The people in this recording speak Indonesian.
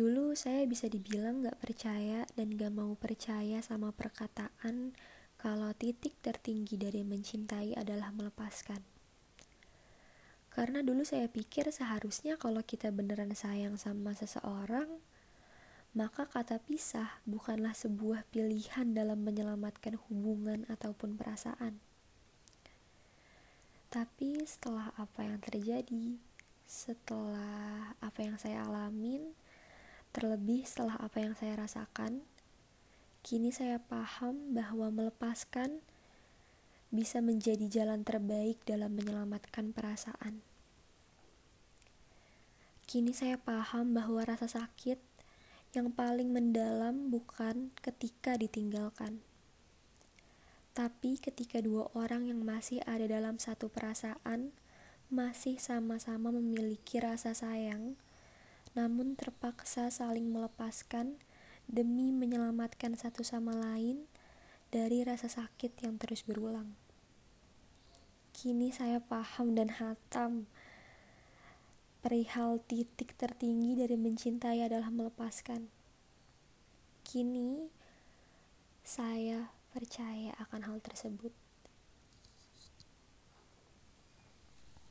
Dulu saya bisa dibilang gak percaya dan gak mau percaya sama perkataan kalau titik tertinggi dari mencintai adalah melepaskan. Karena dulu saya pikir seharusnya kalau kita beneran sayang sama seseorang, maka kata pisah bukanlah sebuah pilihan dalam menyelamatkan hubungan ataupun perasaan. Tapi setelah apa yang terjadi, setelah apa yang saya alamin, Terlebih setelah apa yang saya rasakan, kini saya paham bahwa melepaskan bisa menjadi jalan terbaik dalam menyelamatkan perasaan. Kini saya paham bahwa rasa sakit yang paling mendalam bukan ketika ditinggalkan, tapi ketika dua orang yang masih ada dalam satu perasaan masih sama-sama memiliki rasa sayang namun terpaksa saling melepaskan demi menyelamatkan satu sama lain dari rasa sakit yang terus berulang. Kini saya paham dan hatam perihal titik tertinggi dari mencintai adalah melepaskan. Kini saya percaya akan hal tersebut.